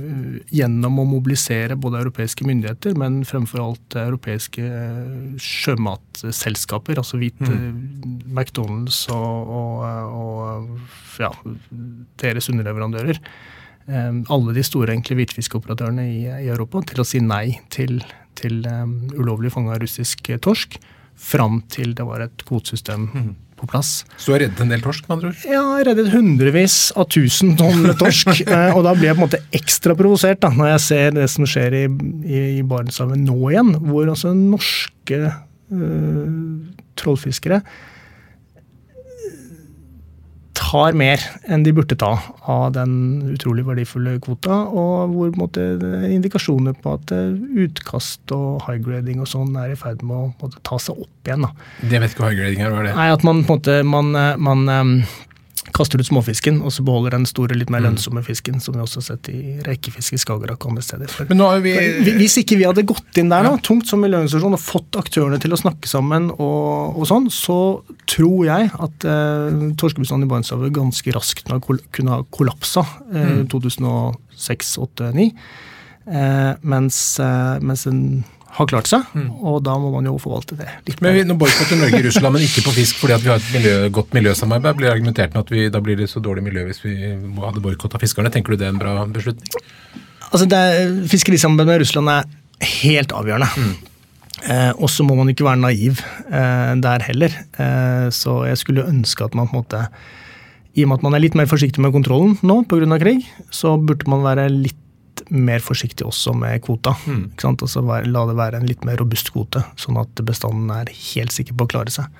gjennom å mobilisere både europeiske myndigheter, men fremfor alt europeiske eh, sjømatselskaper, altså hvite McDonald's og, og, og ja, deres underleverandører. eh, Alle de store egentlig hvitfiskeoperatørene i, i Europa til å si nei til, til um, ulovlig fanga russisk eh, torsk, fram til det var et kvotesystem på plass. Så du har reddet en del torsk, med andre ord? Ja, jeg reddet hundrevis av tusen tonn torsk. eh, og da blir jeg på en måte ekstra provosert da, når jeg ser det som skjer i, i, i Barentshavet nå igjen. Hvor altså norske øh, trollfiskere tar mer enn de burde ta av den utrolig verdifulle kvota, og hvor måte, er indikasjoner på at eh, utkast og high-grading og sånn er i ferd med å måte, ta seg opp igjen. Da. Det vet ikke hva high-grading er, hva er det? Nei, At man på en måte man, eh, man em, kaster ut småfisken, og så beholder den store, litt mer lønnsomme fisken, som vi også har sett i rekefiske i Skagerrak og andre steder. Vi Hvis ikke vi hadde gått inn der da, tungt som miljøorganisasjon og fått aktørene til å snakke sammen, og, og sånn, så tror jeg at eh, torskebestanden i Barentshavet ganske raskt kunne ha kollapsa eh, 2006, 2008, 2009. Eh, mens, eh, mens den har klart seg, og da må man jo forvalte det litt. Men vi, Nå boikotter Norge Russland, men ikke på fisk fordi at vi har et miljø, godt miljøsamarbeid. Blir argumentert med at vi, da blir det så dårlig miljø hvis vi hadde boikotta fiskerne. Tenker du det er en bra beslutning? Altså det er, Fiskerisamarbeidet med Russland er helt avgjørende. Eh, og så må man ikke være naiv eh, der heller. Eh, så jeg skulle ønske at man på en måte I og med at man er litt mer forsiktig med kontrollen nå pga. krig, så burde man være litt mer forsiktig også med kvota. Sant? Altså la det være en litt mer robust kvote, sånn at bestanden er helt sikker på å klare seg.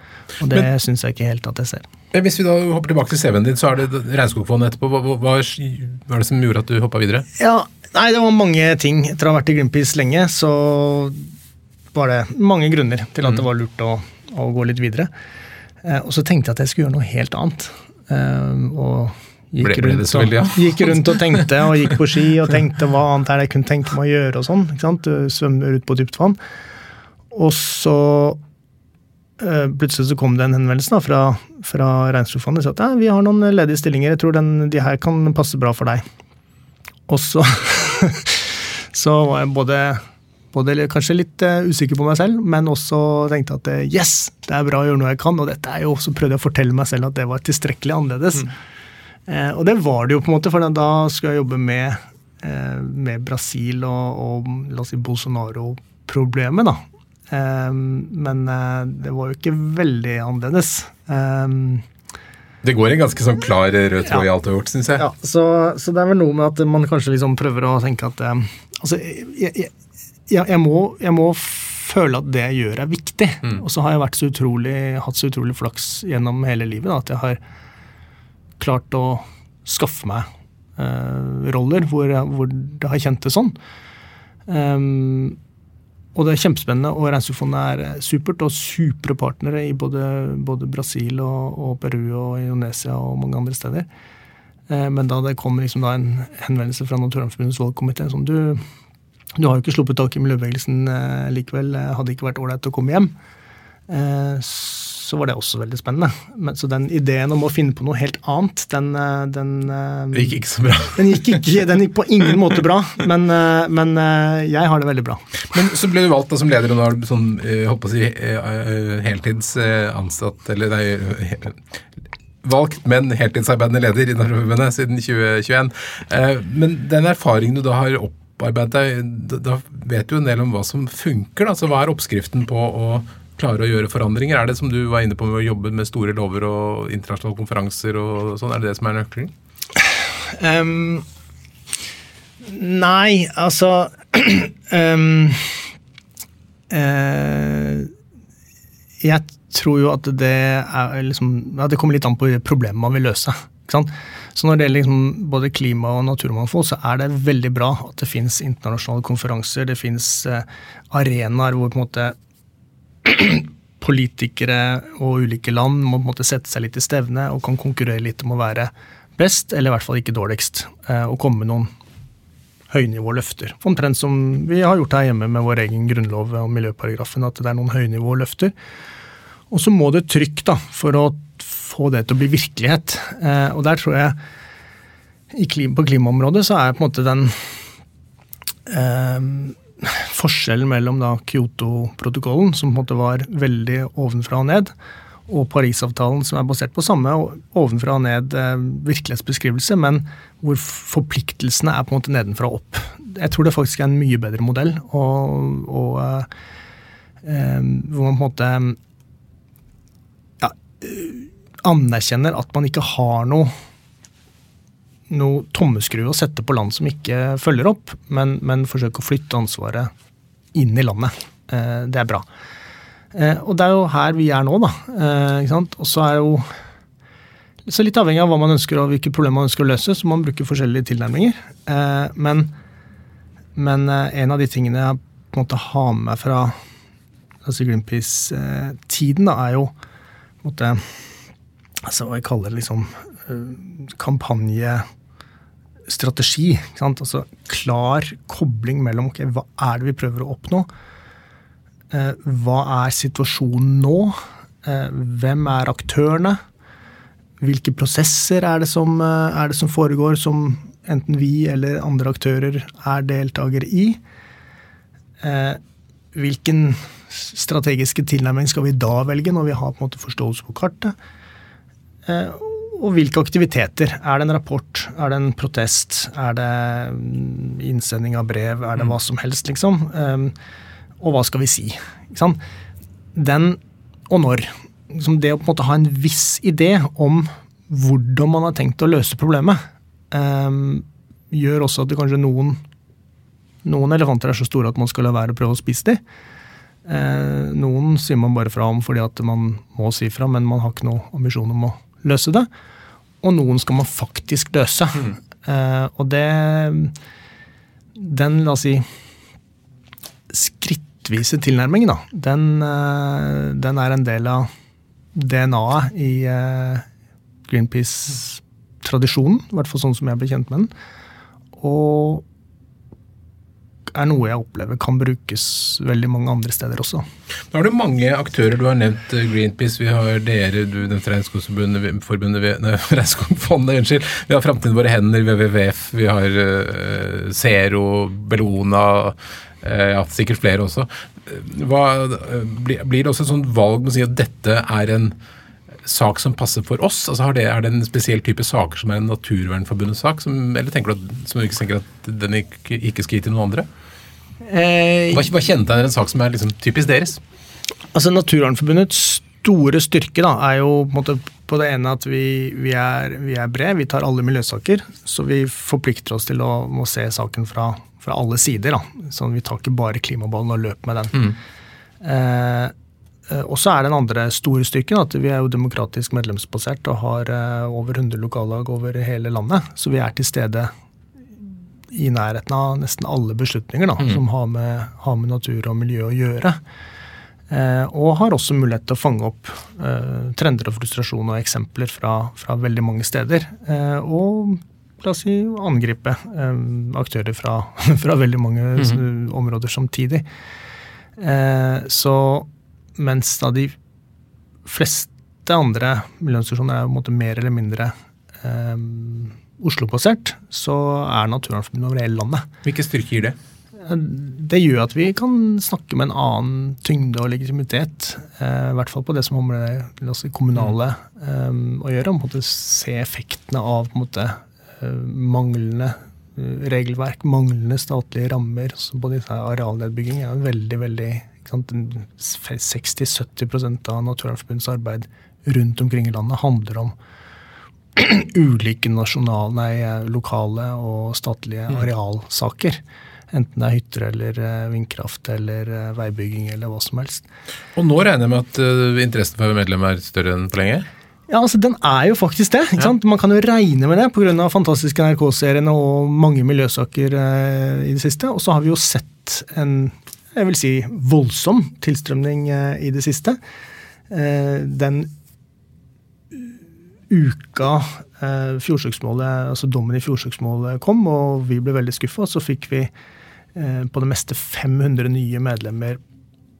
Og det syns jeg ikke helt at jeg ser. Hvis vi da hopper tilbake til CV-en din, så er det Regnskogfondet etterpå. Hva, hva, hva hva er det som gjorde at du hoppa videre? Ja, nei, det var mange ting. Etter å ha vært i Greenpeace lenge, så var det mange grunner til at det var lurt å, å gå litt videre. Eh, og så tenkte jeg at jeg skulle gjøre noe helt annet. Eh, og gikk, Ble- ble rundt veldig, ja? og, gikk rundt og tenkte, og gikk på ski og tenkte hva annet er det jeg kunne tenke meg å gjøre og sånn. ikke sant? Svømme ut på dypt vann. Og så øh, plutselig så kom det en henvendelse da, fra, fra Regnskogfondet og sa at ja, vi har noen ledige stillinger, jeg tror den, de her kan passe bra for deg. Og så, så var jeg både, både kanskje litt uh, usikker på meg selv, men også tenkte at yes, det er bra å gjøre noe jeg kan, og dette er jo, så prøvde jeg å fortelle meg selv at det var tilstrekkelig annerledes. Eh, og det var det jo på en måte, for da skulle jeg jobbe med, eh, med Brasil og, og la oss si Bolsonaro-problemet, da. Eh, men eh, det var jo ikke veldig annerledes. Eh, Det går en ganske sånn klar rød tråd i alt du har gjort, syns jeg. ja, så, så det er vel noe med at man kanskje liksom prøver å tenke at eh, Altså, jeg, jeg, jeg, må, jeg må føle at det jeg gjør, er viktig. Og så har jeg vært så utrolig, hatt så utrolig flaks gjennom hele livet da, at jeg har klart å skaffe meg uh, roller hvor, hvor det har kjent det sånn. Um, og det er kjempespennende, og Regnskogfondet er supert, og supre partnere i både, både Brasil og, og Peru og Indonesia og mange andre steder. Eh, Men da det kom liksom da en henvendelse fra Naturvernforbundets valgkomité som du, du har jo ikke sluppet tak i miljøbevegelsen eh, likevel, eh, hadde ikke vært ålreit å komme hjem, eh, så var det også veldig spennende. Men, så den ideen om å finne på noe helt annet, den, eh, den eh, Det gikk ikke så bra. den gikk, ikke, den gikk på ingen måte bra, men, eh, men jeg har det veldig bra. Men så ble du valgt da som leder, og nå er du sånn, holdt på å si, heltids ansatt, eller nei, valgt, men heltidsarbeidende leder i Naturforbundet siden 2021. Eh, Men den erfaringen du da har opparbeidet deg, da- da vet du en del om hva som funker. da, så Hva er oppskriften på å klare å gjøre forandringer? Er det som du var inne på med å jobbe med store lover og internasjonale konferanser og sånn, er det det som er nøkkelen? Um, nei, altså um, uh, Jeg tror jo at det er liksom ja, Det kommer litt an på problemet man vil løse. Så når det gjelder liksom både klima og naturmangfold, så er det veldig bra at det finnes internasjonale konferanser, det finnes eh, arenaer hvor på en måte politikere og ulike land må på en måte sette seg litt i stevne og kan konkurrere litt om å være best, eller i hvert fall ikke dårligst, eh, og komme med noen høynivåløfter. Omtrent som vi har gjort her hjemme med vår egen grunnlov og miljøparagrafen, at det er noen høynivåløfter. Og så må det trykk da, for å få det til å bli virkelighet. Eh, og der tror jeg på klimaområdet så er på en måte den eh, forskjellen mellom Kyoto-protokollen, som på en måte var veldig ovenfra og ned, og Parisavtalen, som er basert på samme ovenfra og ned eh, virkelighetsbeskrivelse, men hvor forpliktelsene er på en måte nedenfra og opp. Jeg tror det faktisk er en mye bedre modell, og, og eh, eh, hvor man på en måte ja, eh, anerkjenner at man ikke har noe noe tommeskru å sette på land som ikke følger opp, men, men forsøke å flytte ansvaret inn i landet. Eh, det er bra. Eh, og det er jo her vi er nå, da. Eh? Og så er jo så litt avhengig av hva man ønsker og hvilke problemer man ønsker å løse, så må man bruke forskjellige tilnærminger. Men, men en av de tingene jeg på en måte har med meg fra altså Greenpeace-tiden, da, er jo på en måte altså Hva jeg kaller det liksom kampanjestrategi. ikke sant? Altså klar kobling mellom ok, hva er det vi prøver å oppnå. Eh, hva er situasjonen nå? Eh, hvem er aktørene? Hvilke prosesser er det, som, eh, er det som foregår, som enten vi eller andre aktører er deltakere i? Eh, hvilken strategiske tilnærming skal vi da velge, når vi har på en måte forståelse på kartet? Og hvilke aktiviteter? Er det en rapport? Er det en protest? Er det mm, innsending av brev? Er det hva som helst, liksom? Og hva skal vi si? Den, og når. Liksom det å på en måte ha en viss idé om hvordan man har tenkt å løse problemet, gjør også at det kanskje noen noen elefanter er så store at man skal la være å prøve å spise dem. Eh, noen sier man bare fra om fordi at man må si fra, men man har ikke noe ambisjon om å løse det. Og noen skal man faktisk løse. Mm. Uh, og det Den, la oss si, skrittvise tilnærmingen, da, den, uh, den er en del av DNA-et i uh, Greenpeace-tradisjonen. I hvert fall sånn som jeg ble kjent med den. Og er noe jeg opplever kan brukes veldig mange andre steder også. Da har du mange aktører. Du har nevnt eh, Greenpeace, vi har dere, du nevnte Regnskogfondet, unnskyld. Vi har Framtiden våre hender, WWF, vi har uh, Zero, Bellona. Uh, ja, sikkert flere også. Hva, blir det også et sånt valg med å si at dette er en sak som passer for oss? Altså det, Er det en spesiell type saker som er en Naturvernforbundets sak, som, eller tenker du at, som du ikke tenker at den ikke, ikke skal gi til noen andre? Eh, hva, hva kjennetegner en sak som er liksom typisk deres? Altså Naturvernforbundets store styrke da, er jo på, en måte, på det ene at vi, vi, er, vi er brede, vi tar alle miljøsaker. Så vi forplikter oss til å, å se saken fra, fra, alle sider. Da. Sånn, vi tar ikke bare klimaballen og løper med den. Mm. Eh og så er den andre store styrken at vi er jo demokratisk medlemsbasert og har eh, over 100 lokallag over hele landet. Så vi er til stede i nærheten av nesten alle beslutninger da, mm. som har med, har med, natur og miljø å gjøre. Eh, og har også mulighet til å fange opp eh, trender og frustrasjon og eksempler fra, fra veldig mange steder. Eh, og la oss si angripe eh, aktører fra, fra, veldig mange mm. områder samtidig. Eh, så mens da de fleste andre miljøorganisasjoner er på en måte mer eller mindre eh, Oslo-basert, så er Naturvernforbundet over hele landet. Hvilke styrker gir det? Det gjør at vi kan snakke med en annen tyngde og legitimitet. Eh, I hvert fall på det som har med det kommunale eh, å gjøre. Å se effektene av måte, uh, manglende uh, regelverk, manglende statlige rammer. Så på disse arealnedbygging er en veldig, veldig 60-70% av Naturvernforbundets arbeid rundt omkring i landet handler om ulike nasjonale, nei, lokale og statlige mm. arealsaker. Enten det er hytter eller eh, vindkraft eller eh, veibygging eller hva som helst. Og nå regner jeg med at uh, interessen for medlemmer medlem er større enn på lenge? Ja, altså Den er jo faktisk det. ikke sant? Man kan jo regne med det pga. fantastiske NRK-seriene og mange miljøsaker eh, i det siste. Og så har vi jo sett en jeg vil si, voldsom tilstrømning uh, i det siste. den uka eh, altså dommen i fjordsøksmålet kom, og vi ble veldig skuffa, så fikk vi eh, på det meste 500 nye medlemmer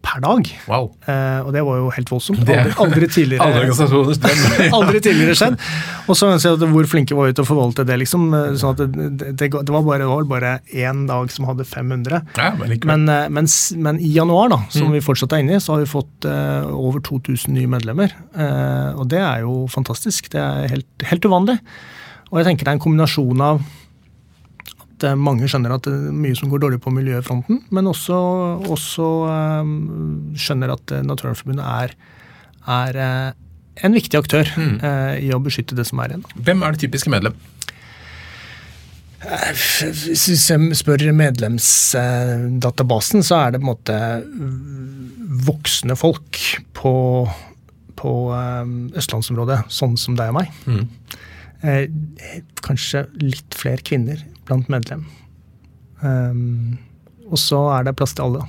per dag. Wow. Eh, og det var jo helt voldsomt. Aldri, aldri tidligere aldri tidligere skjedd. Og så ønsker jeg at hvor flinke var vi til å forvalte det, liksom. Eh, sånn at det, det, det var bare, det bare én dag som hadde 500. Ja, men, men, eh, men, men, i januar, da, som mm. vi fortsatt er inne i, så har vi fått uh, over 2000 nye medlemmer. Uh, og det er jo fantastisk. Det er helt, helt uvanlig. Og jeg tenker det er en kombinasjon av at eh, mange skjønner at det er mye som går dårlig på miljøfronten, men også, også um, skjønner at eh, Naturvernforbundet er, er en viktig aktør mm. i å beskytte det som er igjen. Hvem er det typiske medlem? Hvis jeg spør medlemsdatabasen, så er det på en måte voksne folk på, på eh, østlandsområdet, sånn som deg og meg. Mm. Eh, kanskje litt flere kvinner blant medlem. Um, og så er det plass til alle.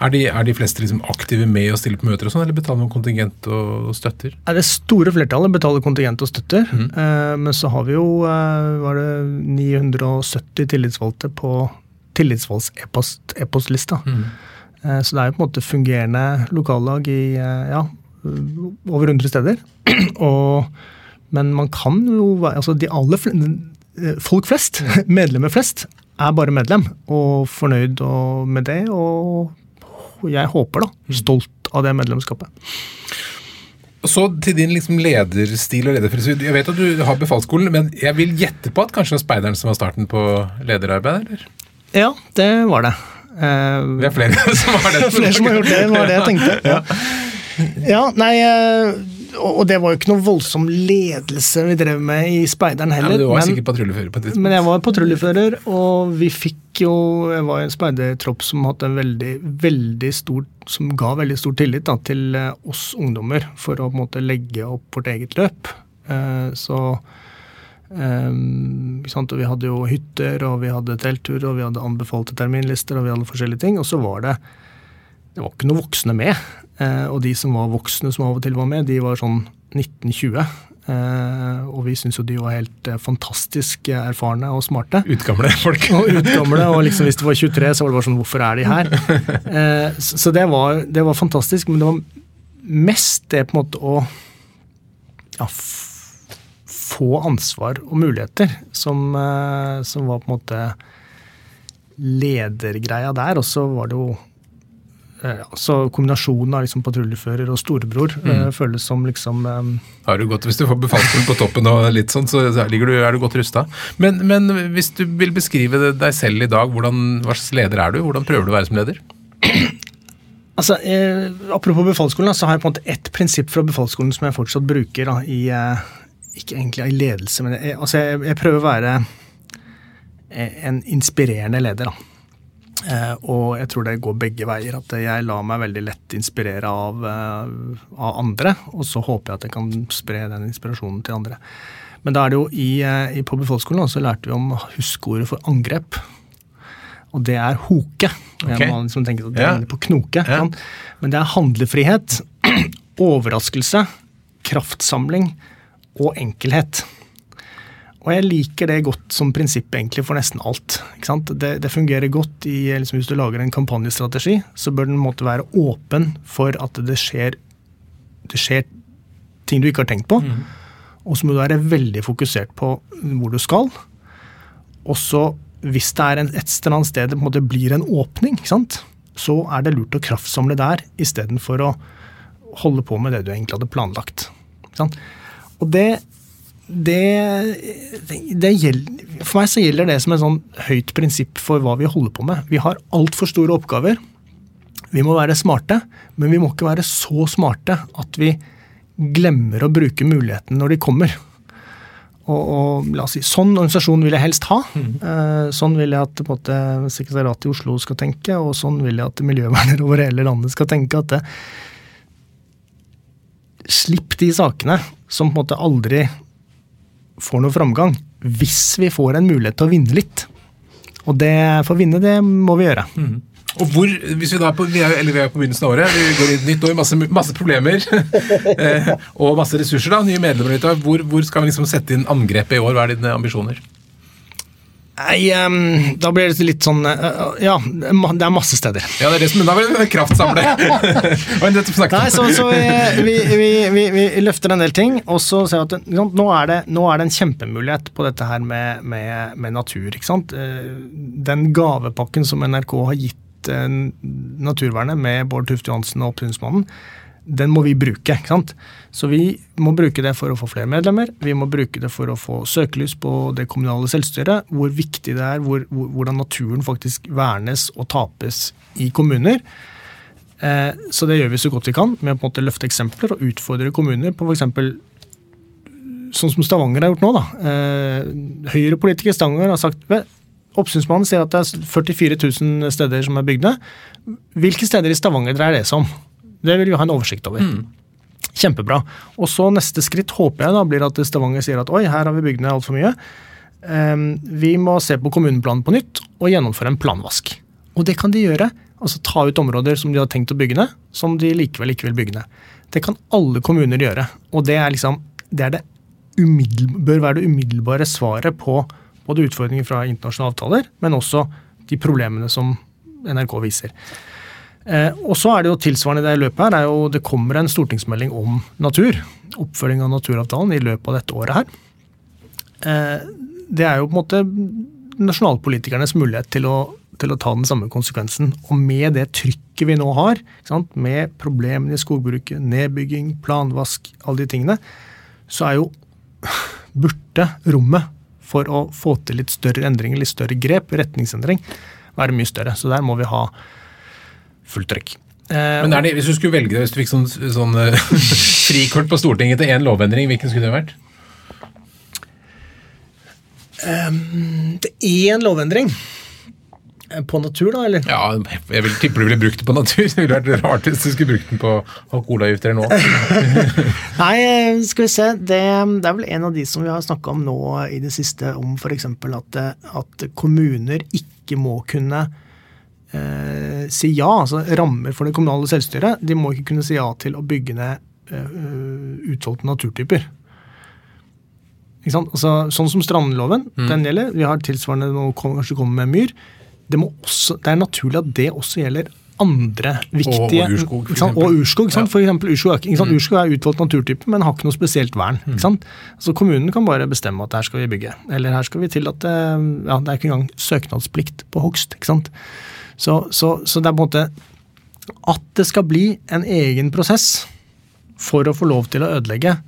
Er de, er de fleste liksom aktive med å stille på møter, og sånn, eller betaler man kontingent og, støtter? Er det store flertallet betaler kontingent og støtter, Mm. Uh, men så har vi jo uh, var det 970 tillitsvalgte på tillitsvalgsepostlista. Mm. Uh, så det er jo på en måte fungerende lokallag i eh, ja, over 100 steder. og, men man kan jo altså de aller Folk flest, medlemmer flest, er bare medlem og fornøyd med det. Og jeg håper, da, stolt av det medlemskapet. Så til din liksom lederstil og lederfrisyr. Jeg vet at du har befalsskolen, men jeg vil gjette på at kanskje det var speideren som var starten på lederarbeid? eller? Ja, det var det. Uh, det er flere som har det. Flere som har gjort det, var det jeg tenkte. Ja, ja nei, eh, og det var jo ikke noe voldsom ledelse vi drev med i Speideren Ja, heller. men du var men, sikkert patruljefører på et tidspunkt. men jeg var patruljefører, og vi fikk jo Jeg var i en speidertropp som hadde en veldig, veldig stor Som ga veldig stor tillit da, til eh, oss ungdommer for å på en måte legge opp vårt eget løp. Eh, Så Um, og Vi hadde jo hytter, og vi hadde teltturer, og vi hadde anbefalte terminlister, og vi hadde forskjellige ting. Og så var det det var ikke noen voksne med. Eh, og de som var voksne som av og til var med, de var sånn 1920. Eh, og vi syns jo de var helt eh, fantastisk erfarne og smarte. Utgamle folk. Og utgamle, og liksom hvis de var 23, så var det bare sånn Hvorfor er de her? Eh, så det, var, det var fantastisk, men det var mest det på en måte å ja, få ansvar og muligheter som, som var på en måte ledergreia der. Og så var det jo så Kombinasjonen av liksom patruljefører og storebror eh, føles som liksom um, Har du godt, hvis du får befalsskolen på toppen og litt sånn, så så ligger du, er du godt rusta. Men, men hvis du vil beskrive deg selv i dag, hvordan, hva slags leder er du? Hvordan prøver du å være som leder? Altså, eh, Apropos befalsskolen, så har jeg på en måte ett prinsipp fra befalsskolen som jeg fortsatt bruker da, i eh, Ikke egentlig i ledelse, men jeg, altså, jeg, jeg prøver å være eh, en inspirerende leder. da. Eh, og jeg tror det går begge veier. At jeg lar meg veldig lett inspirere av, eh, av andre, og så håper jeg at jeg kan spre den inspirasjonen til andre. Men da er det jo i, eh, i på befalsskolen så lærte vi om huskeordet for angrep. Og det er hoke. Og Man liksom tenke at det er på knoke. Ja. Men det er handlefrihet, overraskelse, kraftsamling og enkelhet. Og jeg liker det godt som prinsipp egentlig for nesten alt. ikke sant? Det, det fungerer godt i, liksom, Hvis du lager en kampanjestrategi, så bør den måtte være åpen for at det skjer, det skjer ting du ikke har tenkt på. Og så må du være veldig fokusert på hvor du skal. Og så, hvis det er en, et eller annet sted det på en måte blir en åpning, ikke sant? så er det lurt å kraftsamle der istedenfor å holde på med det du egentlig hadde planlagt. Ikke sant? Og det, det, det gjelder, For meg så gjelder det som et sånn høyt prinsipp for hva vi holder på med. Vi har altfor store oppgaver. Vi må være smarte, men vi må ikke være så smarte at vi glemmer å bruke mulighetene når de kommer. Og, og la oss si, Sånn organisasjon vil jeg helst ha. Eh, sånn vil jeg at måte, sekretariatet i Oslo skal tenke, og sånn vil jeg at miljøvernere over hele landet skal tenke. at det, Slipp de sakene som på en måte aldri får noe framgang, hvis vi får en mulighet til å vinne litt. Og det, for å vinne, det må vi gjøre. Og hvor, hvis Vi da er på, vi er, eller vi er på begynnelsen av året, vi går i et nytt år, masse, masse problemer eh, og masse ressurser. da, Nye medlemmer. Hvor, hvor skal vi liksom sette inn angrepet i år? Hva er dine ambisjoner? Nei, um, da blir det litt sånn uh, Ja, det er masse steder. Ja, det er det som, blir. Er det som Nei, så, så vi, vi, vi, vi, løfter en del ting, og så ser vi at nå, er det, nå er det en kjempemulighet på dette her med, med, med natur. ikke sant? Eh, Den gavepakken som NRK har gitt naturvernet med Bård Tufte Johansen og Oppsynsmannen, den må vi bruke. ikke sant? Så vi må bruke det for å få flere medlemmer. Vi må bruke det for å få søkelys på det kommunale selvstyret. Hvor viktig det er, hvor, hvor, hvordan naturen faktisk vernes og tapes i kommuner. Eh, så det gjør vi så godt vi kan med å på en måte løfte eksempler og utfordre kommuner på f.eks. sånn som Stavanger har gjort nå. da. Eh, Høyre-politikere i Stavanger har sagt Oppsynsmannen sier at det er 44 000 steder som er bygd ned. Hvilke steder i Stavanger dreier det seg om? Det vil vi ha en oversikt over. Kjempebra. Og så neste skritt håper jeg da blir at Stavanger sier at oi, her har vi bygd ned altfor mye. Ehm, vi må se på kommuneplanen på nytt og gjennomføre en planvask. Og det kan de gjøre. Altså ta ut områder som de har tenkt å bygge ned, som de likevel ikke vil bygge ned. Det kan alle kommuner gjøre. Og det er liksom det, er det bør være det umiddelbare svaret på både utfordringer fra internasjonale avtaler, men også de problemene som NRK viser. Eh, og så er det jo tilsvarende i det løpet her, er jo, det kommer en stortingsmelding om natur. Oppfølging av naturavtalen i løpet av dette året her. Eh, det er jo på en måte nasjonalpolitikernes mulighet til å, til å ta den samme konsekvensen. Og med det trykket vi nå har, med problemene i skogbruket, nedbygging, planvask, alle de tingene, så er jo burde rommet for å få til litt større endringer, litt større grep, retningsendring, være mye større. Så der må vi ha fullt trykk. Men Men det, Hvis du skulle velge det, hvis du fikk sånn, sånn uh, frikort på Stortinget til én lovendring, hvilken skulle det vært? Um, det er en lovendring. Eh, på natur, da? eller? Ja, jeg vil tippe du ville brukt det på natur. Det ville vært rart hvis du skulle brukt den på alkoholavgifter nå. Nei, skal vi se. Det, det, er vel en av de som vi har snakka om nå i det siste, om f.eks. At, at kommuner ikke må kunne eh, si ja, altså rammer for det kommunale selvstyret. De må ikke kunne si ja til å bygge ned eh, utvalgte naturtyper. Ikke sant? Altså, sånn som strandloven, mm. den gjelder. Vi har tilsvarende nå kanskje kommer med myr. Det, også, det, er naturlig at det også gjelder andre viktige Og, urskog. Og urskog, ja. for eksempel, urskog, ikke? Mm. urskog er utvalgt naturtype, men har ikke noe spesielt vern. Mm. Ikke sant? Så Kommunen kan bare bestemme at her skal vi bygge. Eller her skal vi tillate ja, Det er ikke engang søknadsplikt på hogst. ikke sant? Så, så, så, det er på en måte At det skal bli en egen prosess for å få lov til å ødelegge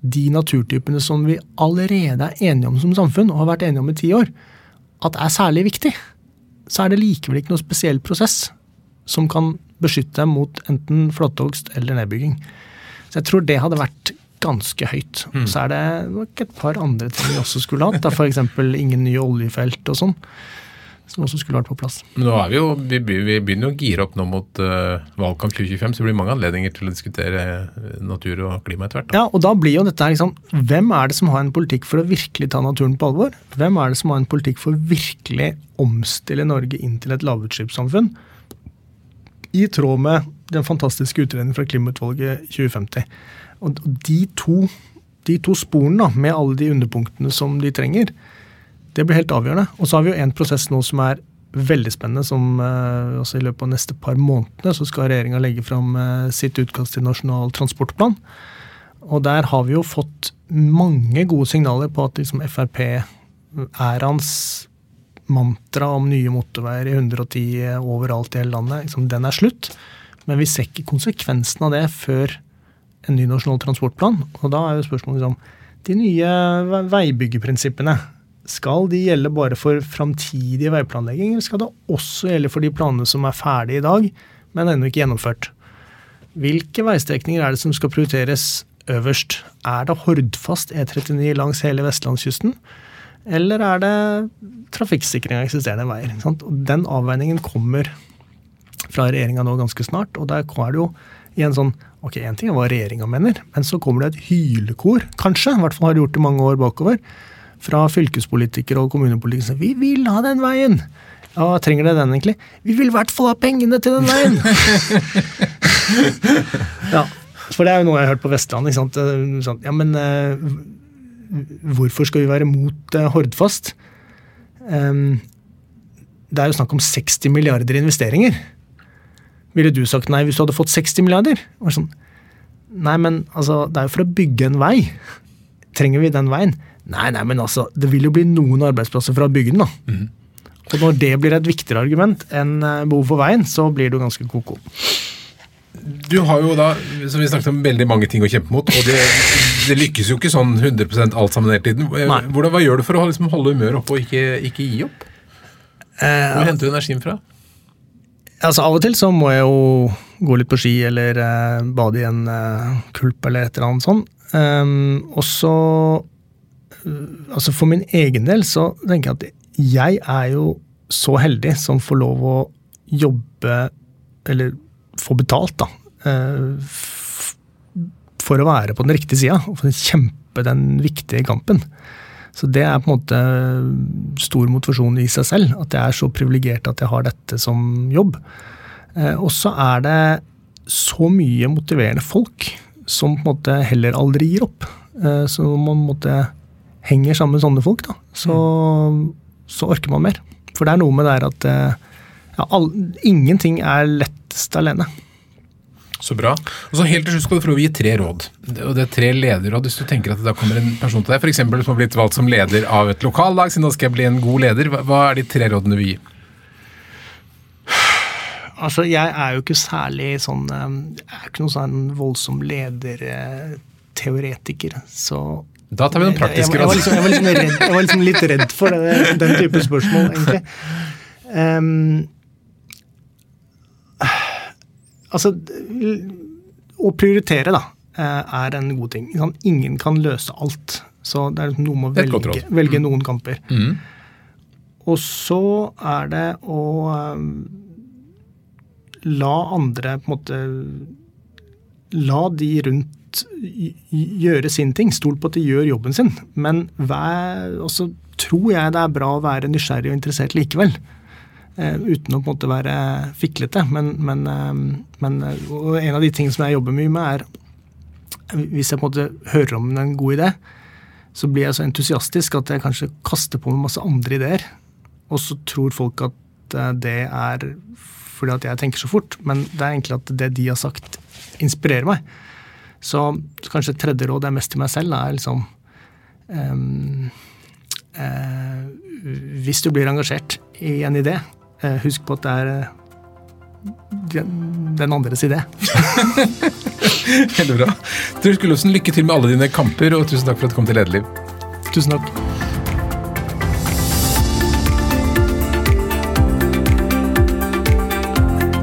de naturtypene som vi allerede er enige om som samfunn, og har vært enige om i ti år, at er særlig viktig, så er det likevel ikke noe spesiell prosess som kan beskytte dem mot enten flatehogst eller nedbygging. Så jeg tror det hadde vært ganske høyt. Mm. Så er det nok et par andre ting vi også skulle hatt. F.eks. ingen nye oljefelt og sånn som også skulle vært på plass. Men nå er Vi jo, vi, begynner jo å gire opp nå mot uh, valgkamp 2025, så det blir mange anledninger til å diskutere eh, natur og klima etter hvert. Ja, og da blir jo dette liksom, Hvem er det som har en politikk for å virkelig ta naturen på alvor? Hvem er det som har en politikk for å virkelig omstille Norge inn til et lavutslippssamfunn? I tråd med den fantastiske utredningen fra Klimautvalget 2050. Og de to, de to sporene, da, med alle de underpunktene som de trenger, det blir helt avgjørende. Og så har vi jo en prosess nå som er veldig spennende. som eh, I løpet av neste par månedene så skal regjeringa legge fram eh, sitt utkast til Nasjonal transportplan. Og der har vi jo fått mange gode signaler på at liksom, Frp er hans mantra om nye motorveier i 110 overalt i hele landet. Liksom, den er slutt. Men vi ser ikke konsekvensen av det før en ny nasjonal transportplan. Og da er jo spørsmålet liksom, de nye veibyggeprinsippene skal de gjelde bare for framtidige veiplanlegging, eller skal det også gjelde for de planene som er ferdige i dag, men ennå ikke gjennomført? Hvilke veistrekninger er det som skal prioriteres øverst? Er det Hordfast E39 langs hele vestlandskysten? Eller er det trafikksikring av eksisterende veier? Den avveiningen kommer fra regjeringa nå ganske snart. Og der er det jo i en sånn Ok, én ting er hva regjeringa mener, men så kommer det et hylekor, kanskje, i hvert fall har det gjort det mange år bakover, fra fylkespolitikere og kommunepolitikere som vi vil ha den veien. Ja, trenger det den egentlig? Vi vil i hvert fall ha pengene til den veien! ja, for det er jo noe jeg har hørt på Vestlandet. ikke sant? Eh, sånn, ja, men uh, hvorfor skal vi være mot uh, Hordfast? Um, det er jo snakk om 60 milliarder investeringer. Ville du sagt nei hvis du hadde fått 60 milliarder? Sånn, nei, men altså, det er jo for å bygge en vei. Trenger vi den veien? Nei, nei, men altså, det vil jo bli noen arbeidsplasser fra bygden, da. Mm. Og når det blir et viktigere argument enn eh, behov for veien, så blir du ganske ko-ko. Du har jo da, som vi snakket om, veldig mange ting å kjempe mot, og det, det lykkes jo ikke sånn 100 alt sammen hele tiden. Hvordan, hva gjør du for å liksom, holde humøret oppe og ikke, ikke, gi opp? Eh, Hvor henter du energien fra? Altså Av og til så må jeg jo gå litt på ski eller eh, bade i en eh, kulp eller et eller annet sånt. Um, og så altså For min egen del så tenker jeg at jeg er jo så heldig som får lov å jobbe, eller få betalt, da. Uh, for å være på den riktige sida og for å kjempe den viktige kampen. Så det er på en måte stor motivasjon i seg selv, at jeg er så privilegert at jeg har dette som jobb. Eh, og så er det så mye motiverende folk som på en måte heller aldri gir opp. Eh, så man måte henger sammen med sånne folk, da, så, så orker man mer. For det er noe med det at eh, ja, all, ingenting er lettest alene. Så bra. Og så Helt til slutt skal du få lov å gi tre råd. Og det er tre lederråd. Hvis du tenker at det da kommer en person til deg, f.eks. som har blitt valgt som leder av et lokallag, siden da skal jeg bli en god leder, hva er de tre rådene du vil gi? Altså, jeg er jo ikke særlig sånn eh, Jeg er ikke noen sånn voldsom lederteoretiker, så Da tar vi noen praktiske jeg, jeg, råd. var liksom, jeg, var liksom redd, jeg var liksom litt redd for det, den type spørsmål, egentlig. Um, altså Å prioritere, da, eh, er en god ting. Ingen kan løse alt. Så det er liksom noe med å velge, velge noen kamper. Mm. Og så er det å um, la andre på en måte La de rundt gjøre sin ting. Stol på at de gjør jobben sin. Men så tror jeg det er bra å være nysgjerrig og interessert likevel. Uh, uten å på en måte være fiklete. Men, men, uh, men og en av de tingene som jeg jobber mye med, er hvis jeg på en måte hører om en god idé, så blir jeg så entusiastisk at jeg kanskje kaster på meg masse andre ideer. Og så tror folk at eh, det er fordi at jeg tenker så fort, men det er egentlig at det de har sagt, inspirerer meg. Så kanskje et tredje råd er mest til meg selv, er liksom um, uh, Hvis du blir engasjert i en idé, uh, husk på at det er uh, den, den andres idé. Veldig bra. Truls Gullofsen, lykke til med alle dine kamper, og tusen takk for at du kom til Lederliv. Tusen takk.